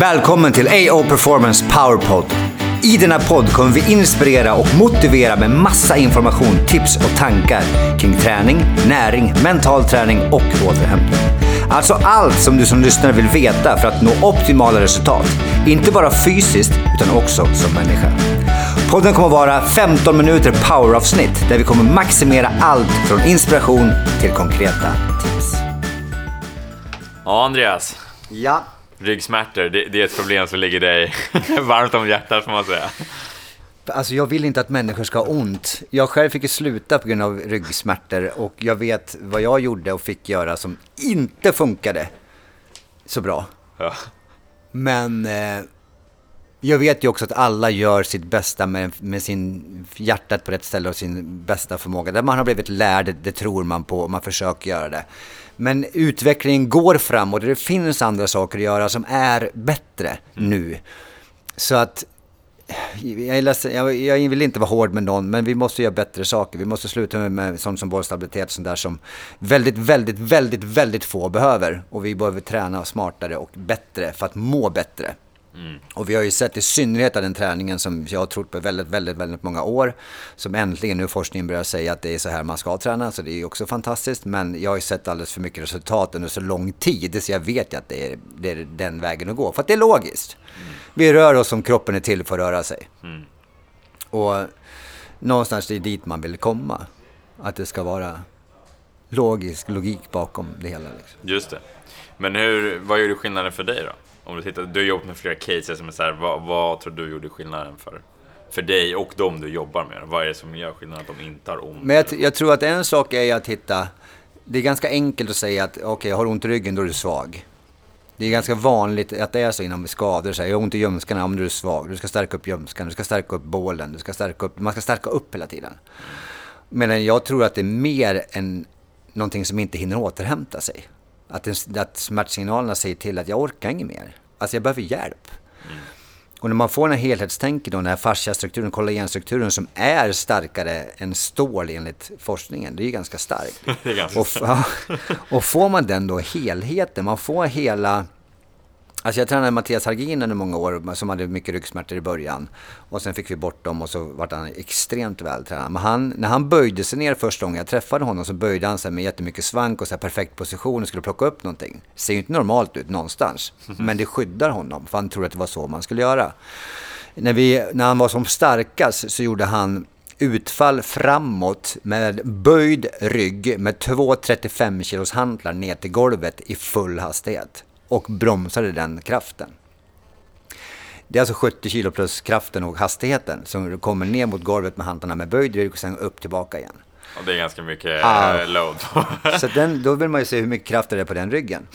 Välkommen till AO Performance Powerpod. I denna podd kommer vi inspirera och motivera med massa information, tips och tankar kring träning, näring, mental träning och återhämtning. Alltså allt som du som lyssnare vill veta för att nå optimala resultat. Inte bara fysiskt utan också som människa. Podden kommer vara 15 minuter poweravsnitt där vi kommer maximera allt från inspiration till konkreta tips. Ja, Andreas. Ja, Ryggsmärtor, det, det är ett problem som ligger dig varmt om hjärtat får man säga. Alltså jag vill inte att människor ska ha ont. Jag själv fick ju sluta på grund av ryggsmärtor och jag vet vad jag gjorde och fick göra som inte funkade så bra. Ja. Men eh, jag vet ju också att alla gör sitt bästa med, med sin hjärtat på rätt ställe och sin bästa förmåga. Där man har blivit lärd, det tror man på och man försöker göra det. Men utvecklingen går framåt och det finns andra saker att göra som är bättre nu. Så att jag, ledsen, jag, jag vill inte vara hård med någon, men vi måste göra bättre saker. Vi måste sluta med, med sånt som bollstabilitet, sånt där som väldigt, väldigt, väldigt, väldigt få behöver. Och vi behöver träna smartare och bättre för att må bättre. Och vi har ju sett i synnerhet av den träningen som jag har trott på väldigt, väldigt, väldigt många år. Som äntligen nu forskningen börjar säga att det är så här man ska träna. Så det är ju också fantastiskt. Men jag har ju sett alldeles för mycket resultat under så lång tid. Så jag vet ju att det är, det är den vägen att gå. För att det är logiskt. Vi rör oss som kroppen är till för att röra sig. Och någonstans är det dit man vill komma. Att det ska vara logisk logik bakom det hela. Liksom. Just det. Men hur, vad gjorde skillnaden för dig då? Om du, tittar, du har jobbat med flera cases som är så här, vad, vad tror du gjorde skillnaden för, för dig och de du jobbar med? Vad är det som gör skillnaden att de inte har ont? Men jag, jag tror att en sak är att hitta... Det är ganska enkelt att säga att okej, okay, har du ont i ryggen då är du svag. Det är ganska vanligt att det är så inom skador. Så här, jag har ont i ljumskarna, om du är svag. Du ska stärka upp ljumskarna, du ska stärka upp bålen, du ska stärka upp... Man ska stärka upp hela tiden. Men jag tror att det är mer än någonting som inte hinner återhämta sig. Att, den, att smärtsignalerna säger till att jag orkar inget mer. Alltså jag behöver hjälp. Mm. Och när man får den här helhetstänket och den här fasciastrukturen, kollagenstrukturen som är starkare än stål enligt forskningen. Det är ju ganska starkt. ganska och, starkt. och får man den då helheten, man får hela Alltså jag tränade Mattias Hargin under många år som hade mycket ryggsmärtor i början. Och sen fick vi bort dem och så var han extremt vältränad. Men han, när han böjde sig ner första gången jag träffade honom så böjde han sig med jättemycket svank och så perfekt position och skulle plocka upp någonting. Det ser ju inte normalt ut någonstans. Men det skyddar honom för han trodde att det var så man skulle göra. När, vi, när han var som starkast så gjorde han utfall framåt med böjd rygg med två 35 kilos hantlar ner till golvet i full hastighet och bromsade den kraften. Det är alltså 70 kilo plus kraften och hastigheten som kommer ner mot golvet med hantlarna med böjd rygg och sen upp tillbaka igen. Och det är ganska mycket Ah. eh, load. Så den, då vill man ju se hur mycket kraft det är på den ryggen.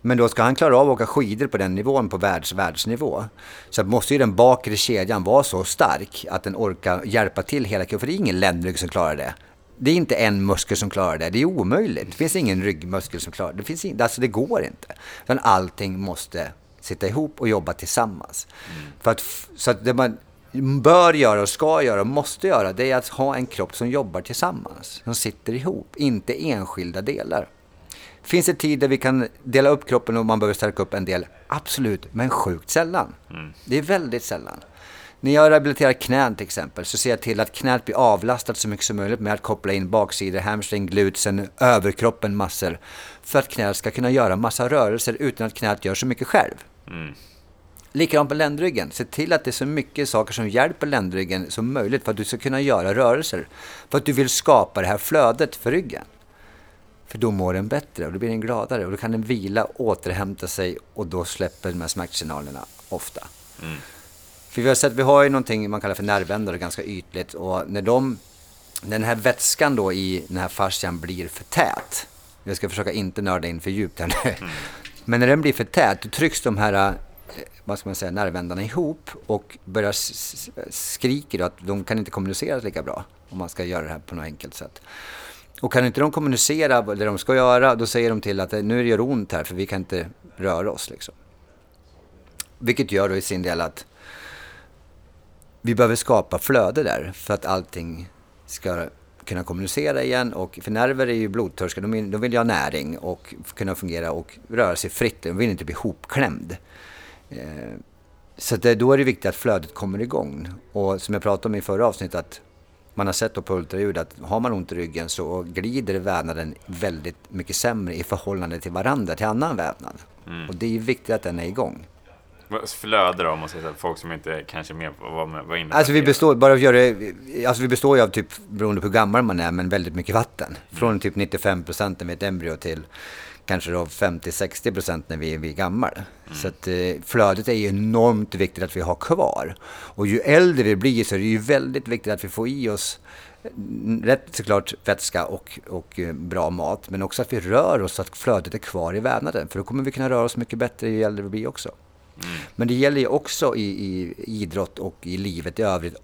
Men då ska han klara av att åka skidor på den nivån på världs, världsnivå. Så måste ju den bakre kedjan vara så stark att den orkar hjälpa till hela kroppen. För det är ingen ländrygg som klarar det. Det är inte en muskel som klarar det. Det är omöjligt. Det finns ingen ryggmuskel som klarar det. Det, finns in, alltså det går inte. Utan allting måste sitta ihop och jobba tillsammans. För att, så att det man bör göra och ska göra och måste göra det är att ha en kropp som jobbar tillsammans. Som sitter ihop, inte enskilda delar. Finns det tid där vi kan dela upp kroppen och man behöver stärka upp en del? Absolut, men sjukt sällan. Det är väldigt sällan. När jag rehabiliterar knän till exempel så ser jag till att knät blir avlastat så mycket som möjligt med att koppla in baksidor, hamstring, glutsen, överkroppen massor. För att knät ska kunna göra massa rörelser utan att knät gör så mycket själv. Likadant med ländryggen. Se till att det är så mycket saker som hjälper ländryggen som möjligt för att du ska kunna göra rörelser. För att du vill skapa det här flödet för ryggen. För då mår den bättre och då blir den gladare och då kan den vila, återhämta sig och då släpper de här smärtsignalerna ofta. För vi har sett, vi har ju någonting man kallar för nervändare ganska ytligt och när de, den här vätskan då i den här fascian blir för tät. Jag ska försöka inte nörda in för djupt här nu. Men när den blir för tät då trycks de här, eh, vad ska man säga, nervändarna ihop och börjar skriker att de kan inte kommunicera lika bra. Om man ska göra det här på något enkelt sätt. Och kan inte de kommunicera det de ska göra, då säger de till att eh, nu gör det ont här för vi kan inte röra oss. Liksom. Vilket gör då i sin del att vi behöver skapa flöde där för att allting ska kunna kommunicera igen. Och för nerver är ju blodtörstiga, de vill, de vill ju ha näring och kunna fungera och röra sig fritt. De vill inte bli hopklämd. Eh, så det, då är det viktigt att flödet kommer igång. Och som jag pratade om i förra avsnittet, att man har sett på ultraljud att har man ont i ryggen så glider vävnaden väldigt mycket sämre i förhållande till varandra, till annan vävnad. Mm. Och det är viktigt att den är igång. Flöde då, om man säger så, folk som inte kanske är med på vad, vad innebär alltså vi består, bara att göra alltså vi består ju av typ, beroende på hur gammal man är, men väldigt mycket vatten. Från mm. typ 95 procent med ett embryo till kanske då 50-60 procent när vi är, vi är gammal. Mm. Så att eh, flödet är ju enormt viktigt att vi har kvar. Och ju äldre vi blir så är det ju väldigt viktigt att vi får i oss mm, rätt såklart vätska och, och eh, bra mat, men också att vi rör oss så att flödet är kvar i vävnaden. För då kommer vi kunna röra oss mycket bättre ju äldre vi blir också. Mm. Men det gäller ju också i, i idrott och i livet i övrigt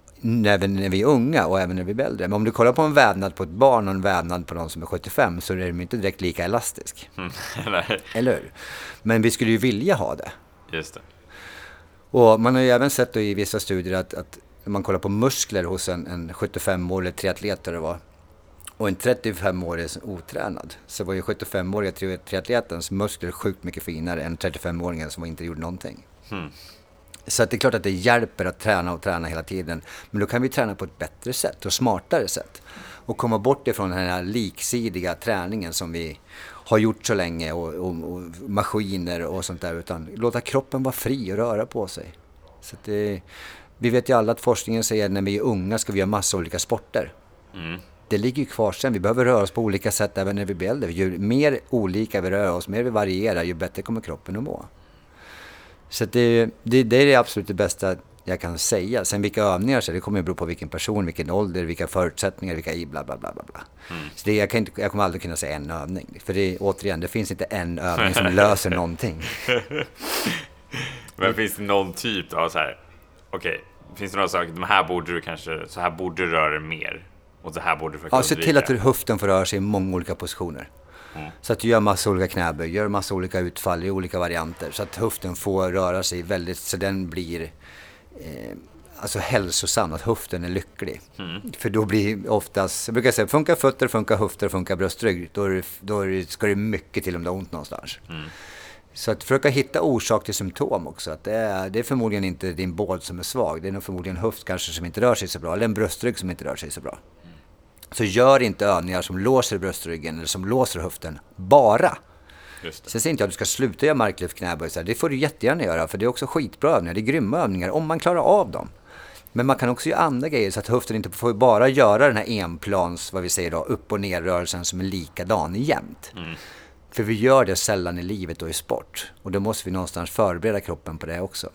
även när vi är unga och även när vi blir äldre. Men om du kollar på en vävnad på ett barn och en vävnad på någon som är 75 så är de inte direkt lika elastisk. Mm, Eller hur? Men vi skulle ju vilja ha det. Just det. Och man har ju även sett i vissa studier att, att man kollar på muskler hos en, en 75-årig triatlet det var och en 35-årig otränad så var ju 75-åriga triatletens muskler sjukt mycket finare än 35-åringen som inte gjorde någonting. Mm. Så det är klart att det hjälper att träna och träna hela tiden. Men då kan vi träna på ett bättre sätt och smartare sätt. Och komma bort ifrån den här liksidiga träningen som vi har gjort så länge och, och, och maskiner och sånt där. Utan låta kroppen vara fri och röra på sig. Så det, vi vet ju alla att forskningen säger att när vi är unga ska vi göra massa olika sporter. Mm. Det ligger ju kvar sen. Vi behöver röra oss på olika sätt även när vi blir äldre. Ju mer olika vi rör oss, mer vi varierar, ju bättre kommer kroppen att må. Så det, det, det, är det absolut det bästa jag kan säga. Sen vilka övningar, så det kommer att bero på vilken person, vilken ålder, vilka förutsättningar, vilka i bla bla bla. bla. Mm. Så det, jag, kan inte, jag kommer aldrig kunna säga en övning. För det, återigen, det finns inte en övning som löser någonting. Men finns det någon typ av så här, okej, okay, finns det några saker, de här borde du kanske, så här borde du röra dig mer. Och så här borde du faktiskt Ja, se till att höften får röra sig i många olika positioner. Mm. Så att du gör massa olika knäböj, gör massa olika utfall i olika varianter. Så att höften får röra sig väldigt, så den blir eh, alltså hälsosam, att höften är lycklig. Mm. För då blir oftast, jag brukar säga, funkar fötter, funkar höfter, funkar bröstrygg, då, är, då är, ska det mycket till om det har ont någonstans. Mm. Så att försöka hitta orsak till symptom också. Att det, är, det är förmodligen inte din båd som är svag. Det är nog förmodligen höft kanske som inte rör sig så bra. Eller en bröstrygg som inte rör sig så bra. Så gör inte övningar som låser bröstryggen eller som låser höften bara. Sen säger inte jag att du ska sluta göra marklyft, knäböj. Det får du jättegärna göra för det är också skitbra övningar. Det är grymma övningar om man klarar av dem. Men man kan också göra andra grejer så att höften inte får bara göra den här enplans, vad vi säger då, upp och ner rörelsen som är likadan jämt. Mm. För vi gör det sällan i livet och i sport. Och då måste vi någonstans förbereda kroppen på det också.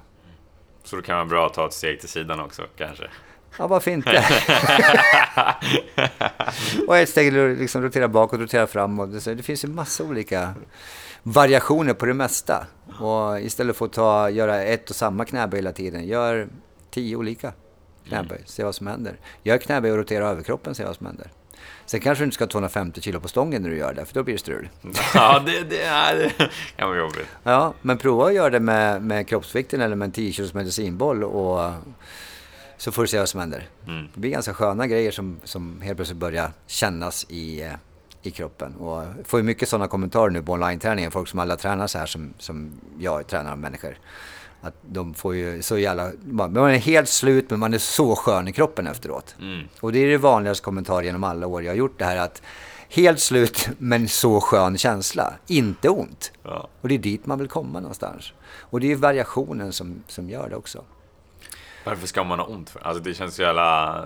Så då kan man bra att ta ett steg till sidan också kanske? Ja, varför inte? och ett steg liksom rotera bakåt, rotera framåt. Det finns ju massa olika variationer på det mesta. Och istället för att ta, göra ett och samma knäböj hela tiden, gör tio olika knäböj, se vad som händer. Gör knäböj och rotera överkroppen, se vad som händer. Sen kanske du inte ska ha 250 kilo på stången när du gör det, för då blir det strul. Ja, det, det, är, det kan vara jobbigt. Ja, men prova att göra det med, med kroppsvikten eller med en 10 kilos medicinboll och så får du se vad som händer. Mm. Det blir ganska sköna grejer som, som helt plötsligt börjar kännas i, eh, i kroppen. Och jag får ju mycket sådana kommentarer nu på online-träningen. Folk som alla tränar så här som, som jag tränar människor. Att de får ju så jävla... Man är helt slut men man är så skön i kroppen efteråt. Mm. Och det är det vanligaste kommentaren genom alla år jag har gjort det här att Helt slut men så skön känsla. Inte ont. Ja. Och det är dit man vill komma någonstans. Och det är variationen som, som gör det också. Varför ska man ha ont för? Alltså det känns så jävla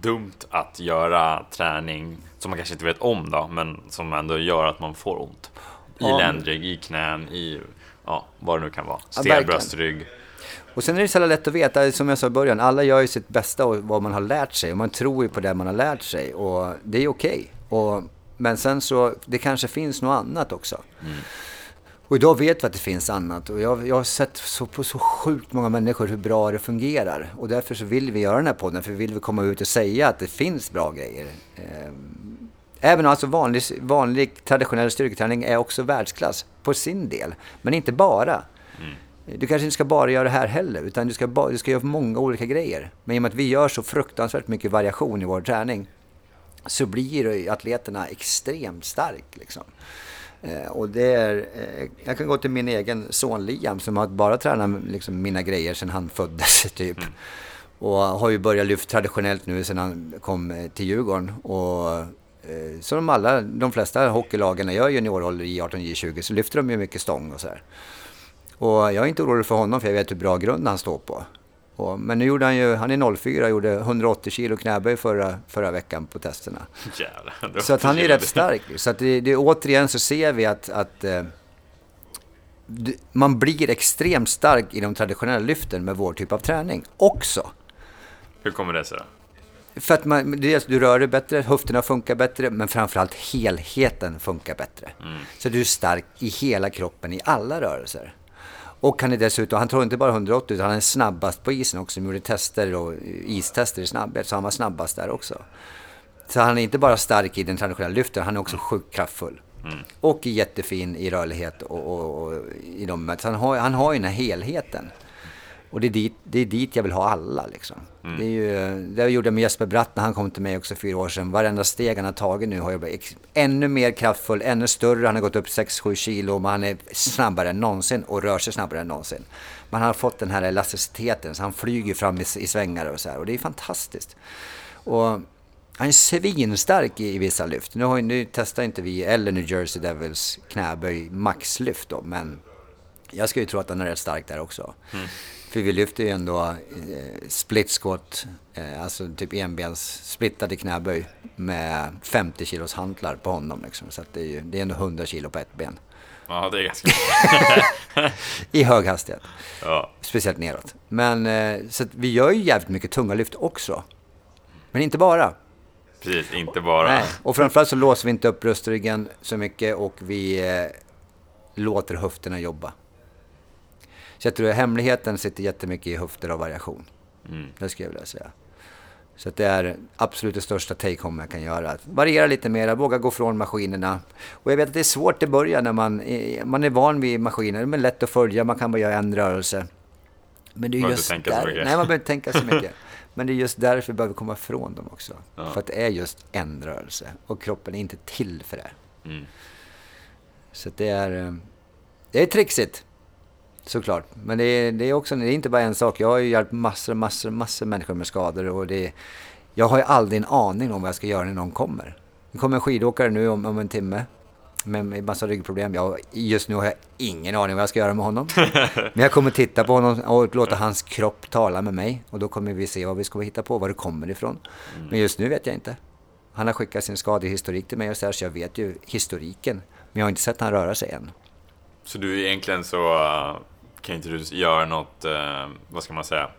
dumt att göra träning som man kanske inte vet om då, men som ändå gör att man får ont. I ja. ländrygg, i knän, i ja, vad det nu kan vara. Stel ja, bröstrygg. Och sen är det så lätt att veta, som jag sa i början, alla gör ju sitt bästa och vad man har lärt sig. Och man tror ju på det man har lärt sig och det är okej. Okay. Men sen så, det kanske finns något annat också. Mm. Och idag vet vi att det finns annat och jag, jag har sett så, på så sjukt många människor hur bra det fungerar. Och därför så vill vi göra den här podden, för vi vill komma ut och säga att det finns bra grejer. Ehm, även alltså vanlig, vanlig traditionell styrketräning är också världsklass på sin del, men inte bara. Mm. Du kanske inte ska bara göra det här heller, utan du ska, bara, du ska göra många olika grejer. Men i och med att vi gör så fruktansvärt mycket variation i vår träning så blir atleterna extremt stark. Liksom. Eh, och det är, eh, jag kan gå till min egen son Liam som har bara tränat liksom, mina grejer sedan han föddes typ. Mm. Och har ju börjat lyfta traditionellt nu sedan han kom eh, till Djurgården. Och, så de, alla, de flesta hockeylagen, när jag är juniorålder i 18 J20 så lyfter de ju mycket stång och så här. Och jag är inte orolig för honom för jag vet hur bra grund han står på. Och, men nu gjorde han ju, han är 04, gjorde 180 kilo knäböj förra, förra veckan på testerna. Jävlar, så att han är rätt stark. Så att det, det, återigen så ser vi att, att eh, man blir extremt stark i de traditionella lyften med vår typ av träning också. Hur kommer det sig då? För att man, dels du rör dig bättre, höfterna funkar bättre, men framförallt helheten funkar bättre. Mm. Så du är stark i hela kroppen, i alla rörelser. Och han är dessutom, han tror inte bara 180 utan han är snabbast på isen också. De gjorde tester och istester i snabbhet, så han var snabbast där också. Så han är inte bara stark i den traditionella lyften, han är också sjukt kraftfull. Mm. Och jättefin i rörlighet och, och, och i de, så han har, han har ju den här helheten. Och det är, dit, det är dit jag vill ha alla. Liksom. Mm. Det, är ju, det gjorde jag med Jesper Bratt när han kom till mig också fyra år sedan. Varenda steg han har tagit nu har jag blivit ännu mer kraftfull, ännu större. Han har gått upp 6-7 kilo, men han är snabbare än någonsin och rör sig snabbare än någonsin. Men han har fått den här elasticiteten, så han flyger fram i, i svängar och så här. Och det är fantastiskt. Och han är svinstark i, i vissa lyft. Nu, har, nu testar inte vi, eller New Jersey Devils, knäböj maxlyft då, men jag ska ju tro att han är rätt stark där också. Mm. För vi lyfter ju ändå eh, split squat, eh, alltså typ enbens splittade knäböj med 50 kilos hantlar på honom. Liksom. Så det är, ju, det är ändå 100 kilo på ett ben. Ja, det är ganska I hög hastighet. Ja. Speciellt neråt. Men eh, så vi gör ju jävligt mycket tunga lyft också. Men inte bara. Precis, inte bara. Nej. Och framförallt så låser vi inte upp bröstryggen så mycket och vi eh, låter höfterna jobba. Så jag tror att hemligheten sitter jättemycket i höfter och variation. Mm. Det skulle jag vilja säga. Så det är absolut det största take-home jag kan göra. Att variera lite mer, våga gå från maskinerna. Och jag vet att det är svårt i början när man, man är van vid maskiner. Det är lätt att följa, man kan bara göra en rörelse. Men det är just där, Nej, man behöver inte tänka så mycket. Men det är just därför vi behöver komma ifrån dem också. Ja. För att det är just en rörelse. Och kroppen är inte till för det. Mm. Så det är, eh, det är trixigt. Såklart. Men det är, det är också, det är inte bara en sak. Jag har ju hjälpt massor, massor, massor människor med skador och det jag har ju aldrig en aning om vad jag ska göra när någon kommer. Det kommer en skidåkare nu om, om en timme med massa ryggproblem. Jag, just nu har jag ingen aning vad jag ska göra med honom. Men jag kommer titta på honom och låta hans kropp tala med mig. Och då kommer vi se vad vi ska hitta på, var det kommer ifrån. Mm. Men just nu vet jag inte. Han har skickat sin skadehistorik till mig och så här, så jag vet ju historiken. Men jag har inte sett han röra sig än. Så du är egentligen så kan inte du göra något, eh, vad ska man säga,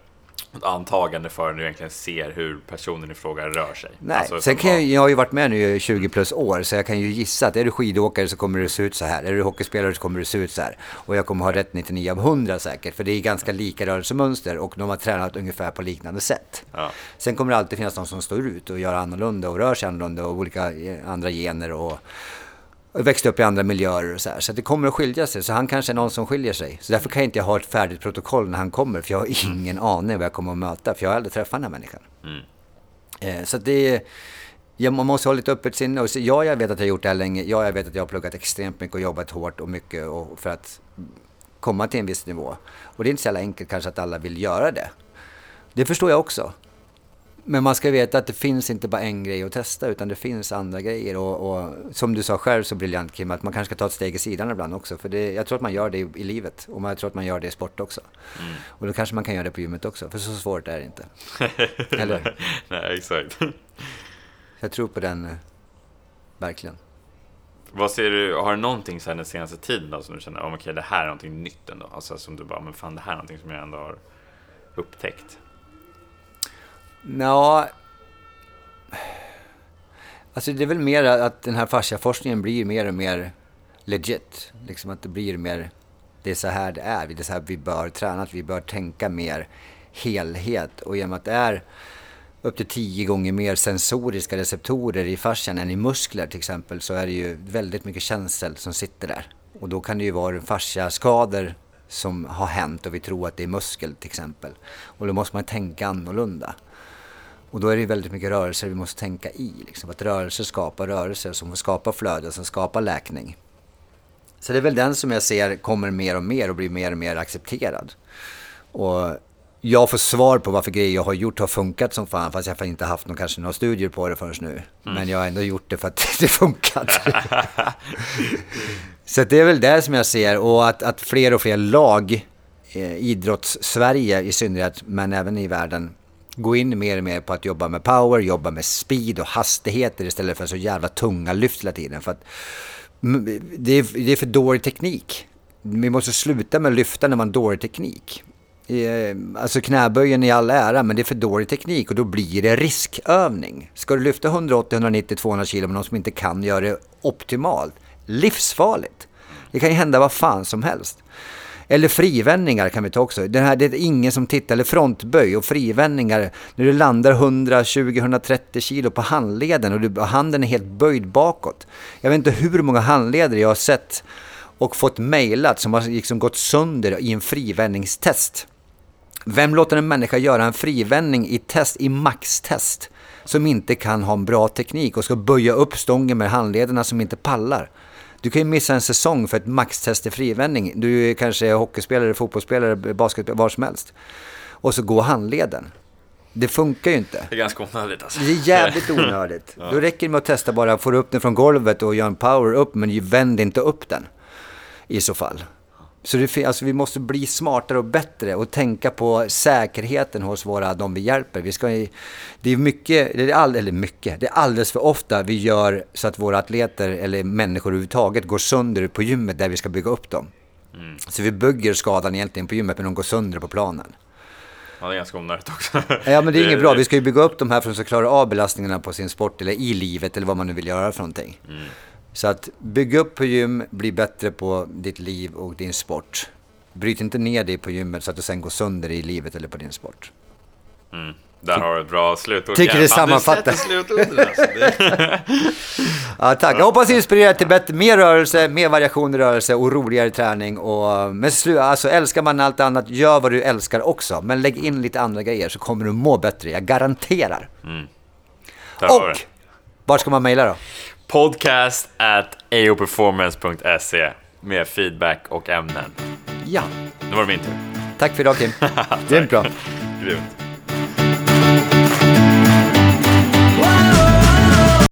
något antagande förrän du egentligen ser hur personen i fråga rör sig. Nej, alltså, sen kan jag, jag har ju varit med nu i 20 plus år, så jag kan ju gissa att är du skidåkare så kommer det se ut så här. Är du hockeyspelare så kommer det se ut så här. Och jag kommer ha rätt 99 av 100 säkert, för det är ganska lika rörelsemönster och de har tränat ungefär på liknande sätt. Ja. Sen kommer det alltid finnas de som står ut och gör annorlunda och rör sig annorlunda och olika eh, andra gener och växte upp i andra miljöer och så här. Så det kommer att skilja sig. Så han kanske är någon som skiljer sig. Så därför kan jag inte ha ett färdigt protokoll när han kommer. För jag har ingen aning vad jag kommer att möta. För jag har aldrig träffat den här människan. Mm. Eh, så det Ja, man måste ha lite öppet sinne. Och så, ja, jag vet att jag har gjort det här länge. Ja, jag vet att jag har pluggat extremt mycket och jobbat hårt och mycket och för att komma till en viss nivå. Och det är inte så jävla enkelt kanske att alla vill göra det. Det förstår jag också. Men man ska veta att det finns inte bara en grej att testa utan det finns andra grejer. Och, och som du sa själv så briljant Kim, att man kanske ska ta ett steg i sidan ibland också. För det, jag tror att man gör det i, i livet och jag tror att man gör det i sport också. Mm. Och då kanske man kan göra det på gymmet också, för så svårt är det inte. Eller? Nej, exakt. Jag tror på den, eh, verkligen. Vad ser du, har du någonting sen den senaste tiden då som du känner, oh, okej okay, det här är någonting nytt ändå? Alltså som du bara, men fan det här är någonting som jag ändå har upptäckt. Ja, alltså det är väl mer att den här fasciaforskningen blir mer och mer legit. Liksom att det blir mer, det är så här det är, det är så här vi bör träna, att vi bör tänka mer helhet. Och genom att det är upp till tio gånger mer sensoriska receptorer i fascian än i muskler till exempel så är det ju väldigt mycket känsel som sitter där. Och då kan det ju vara fasciaskador som har hänt och vi tror att det är muskel till exempel. Och då måste man tänka annorlunda. Och då är det väldigt mycket rörelser vi måste tänka i. Liksom. Att rörelser skapar rörelser som skapar flöden, som skapar läkning. Så det är väl den som jag ser kommer mer och mer och blir mer och mer accepterad. Och jag får svar på varför grejer jag har gjort har funkat som fan, fast jag har inte haft någon, kanske några studier på det förrän nu. Mm. Men jag har ändå gjort det för att det funkat. Så det är väl det som jag ser och att, att fler och fler lag, eh, idrotts-Sverige i synnerhet, men även i världen, gå in mer och mer på att jobba med power, jobba med speed och hastigheter istället för så jävla tunga lyft hela tiden. För att det är, det är för dålig teknik. Vi måste sluta med att lyfta när man har dålig teknik. Eh, alltså knäböjen i all ära, men det är för dålig teknik och då blir det riskövning. Ska du lyfta 180, 190, 200 kilo med någon som inte kan göra det optimalt, livsfarligt. Det kan ju hända vad fan som helst. Eller frivändningar kan vi ta också. Det, här, det är ingen som tittar, eller frontböj och frivändningar. När du landar 120-130 kilo på handleden och du, handen är helt böjd bakåt. Jag vet inte hur många handleder jag har sett och fått mejlat som har liksom gått sönder i en frivändningstest. Vem låter en människa göra en frivändning i test, i maxtest, som inte kan ha en bra teknik och ska böja upp stången med handlederna som inte pallar? Du kan ju missa en säsong för ett maxtest i frivändning. Du är kanske hockeyspelare, fotbollsspelare, basket, var som helst. Och så går handleden. Det funkar ju inte. Det är ganska onödigt alltså. Det är jävligt onödigt. ja. Då räcker det med att testa bara, få upp den från golvet och göra en power upp, men vänd inte upp den. I så fall. Så det, alltså, vi måste bli smartare och bättre och tänka på säkerheten hos våra, de vi hjälper. Vi ska, det är mycket, det är all, eller mycket, det är alldeles för ofta vi gör så att våra atleter eller människor överhuvudtaget går sönder på gymmet där vi ska bygga upp dem. Mm. Så vi bygger skadan egentligen på gymmet men de går sönder på planen. Ja, det är ganska onödigt också. Ja, men det är inget bra. Vi ska ju bygga upp de här för att de ska klara av belastningarna på sin sport eller i livet eller vad man nu vill göra för någonting. Mm. Så att bygga upp på gym, bli bättre på ditt liv och din sport. Bryt inte ner dig på gymmet så att du sen går sönder i livet eller på din sport. Mm. Där har du ett bra slutord. Tycker det sammanfattar. Alltså. ja, tack. Jag hoppas inspirera till bättre, mer rörelse, mer variation i rörelse och roligare träning. Och, men slu, alltså, älskar man allt annat, gör vad du älskar också. Men lägg in lite andra grejer så kommer du må bättre. Jag garanterar. Mm. Och, var ska man mejla då? Podcast at aoperformance.se med feedback och ämnen. Ja. Nu var det min tur. Tack för idag Kim. Grymt bra. Grymt.